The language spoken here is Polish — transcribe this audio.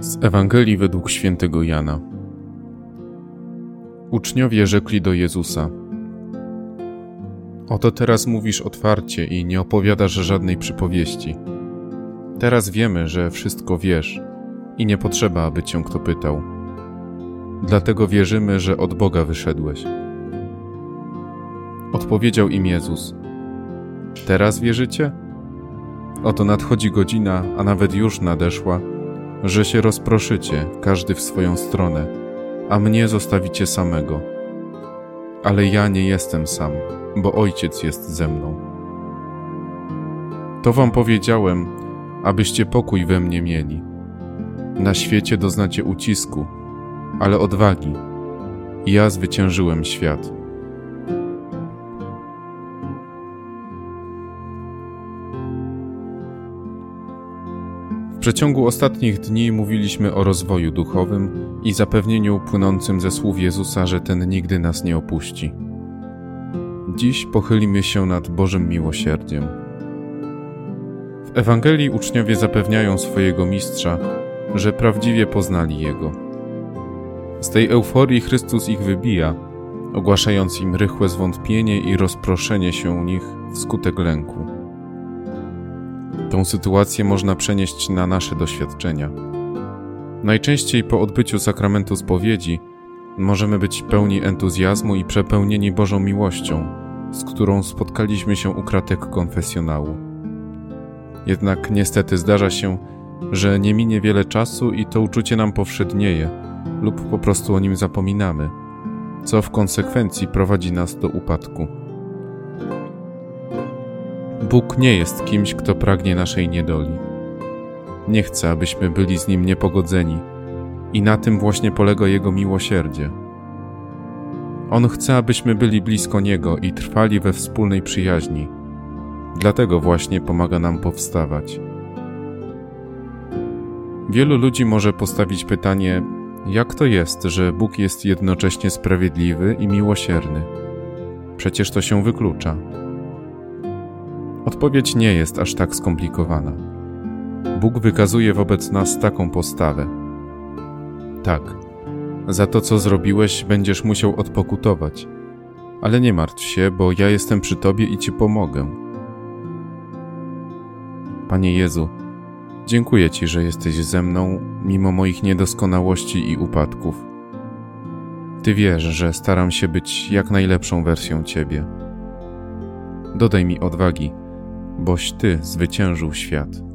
Z Ewangelii według świętego Jana. Uczniowie rzekli do Jezusa: Oto teraz mówisz otwarcie i nie opowiadasz żadnej przypowieści. Teraz wiemy, że wszystko wiesz i nie potrzeba, aby cię kto pytał. Dlatego wierzymy, że od Boga wyszedłeś. Odpowiedział im Jezus: Teraz wierzycie? Oto nadchodzi godzina, a nawet już nadeszła że się rozproszycie, każdy w swoją stronę, a mnie zostawicie samego. Ale ja nie jestem sam, bo Ojciec jest ze mną. To wam powiedziałem, abyście pokój we mnie mieli. Na świecie doznacie ucisku, ale odwagi. Ja zwyciężyłem świat. Przeciągu ostatnich dni mówiliśmy o rozwoju duchowym i zapewnieniu płynącym ze słów Jezusa, że ten nigdy nas nie opuści. Dziś pochylimy się nad Bożym miłosierdziem. W Ewangelii uczniowie zapewniają swojego mistrza, że prawdziwie poznali Jego. Z tej euforii Chrystus ich wybija, ogłaszając im rychłe zwątpienie i rozproszenie się u nich wskutek lęku. Tą sytuację można przenieść na nasze doświadczenia. Najczęściej po odbyciu sakramentu spowiedzi możemy być pełni entuzjazmu i przepełnieni Bożą miłością, z którą spotkaliśmy się u kratek konfesjonału. Jednak niestety zdarza się, że nie minie wiele czasu i to uczucie nam powszednieje, lub po prostu o nim zapominamy, co w konsekwencji prowadzi nas do upadku. Bóg nie jest kimś, kto pragnie naszej niedoli. Nie chce, abyśmy byli z Nim niepogodzeni, i na tym właśnie polega Jego miłosierdzie. On chce, abyśmy byli blisko Niego i trwali we wspólnej przyjaźni. Dlatego właśnie pomaga nam powstawać. Wielu ludzi może postawić pytanie, jak to jest, że Bóg jest jednocześnie sprawiedliwy i miłosierny? Przecież to się wyklucza. Odpowiedź nie jest aż tak skomplikowana. Bóg wykazuje wobec nas taką postawę. Tak, za to co zrobiłeś będziesz musiał odpokutować, ale nie martw się, bo ja jestem przy Tobie i Ci pomogę. Panie Jezu, dziękuję Ci, że jesteś ze mną mimo moich niedoskonałości i upadków. Ty wiesz, że staram się być jak najlepszą wersją Ciebie. Dodaj mi odwagi boś Ty zwyciężył świat.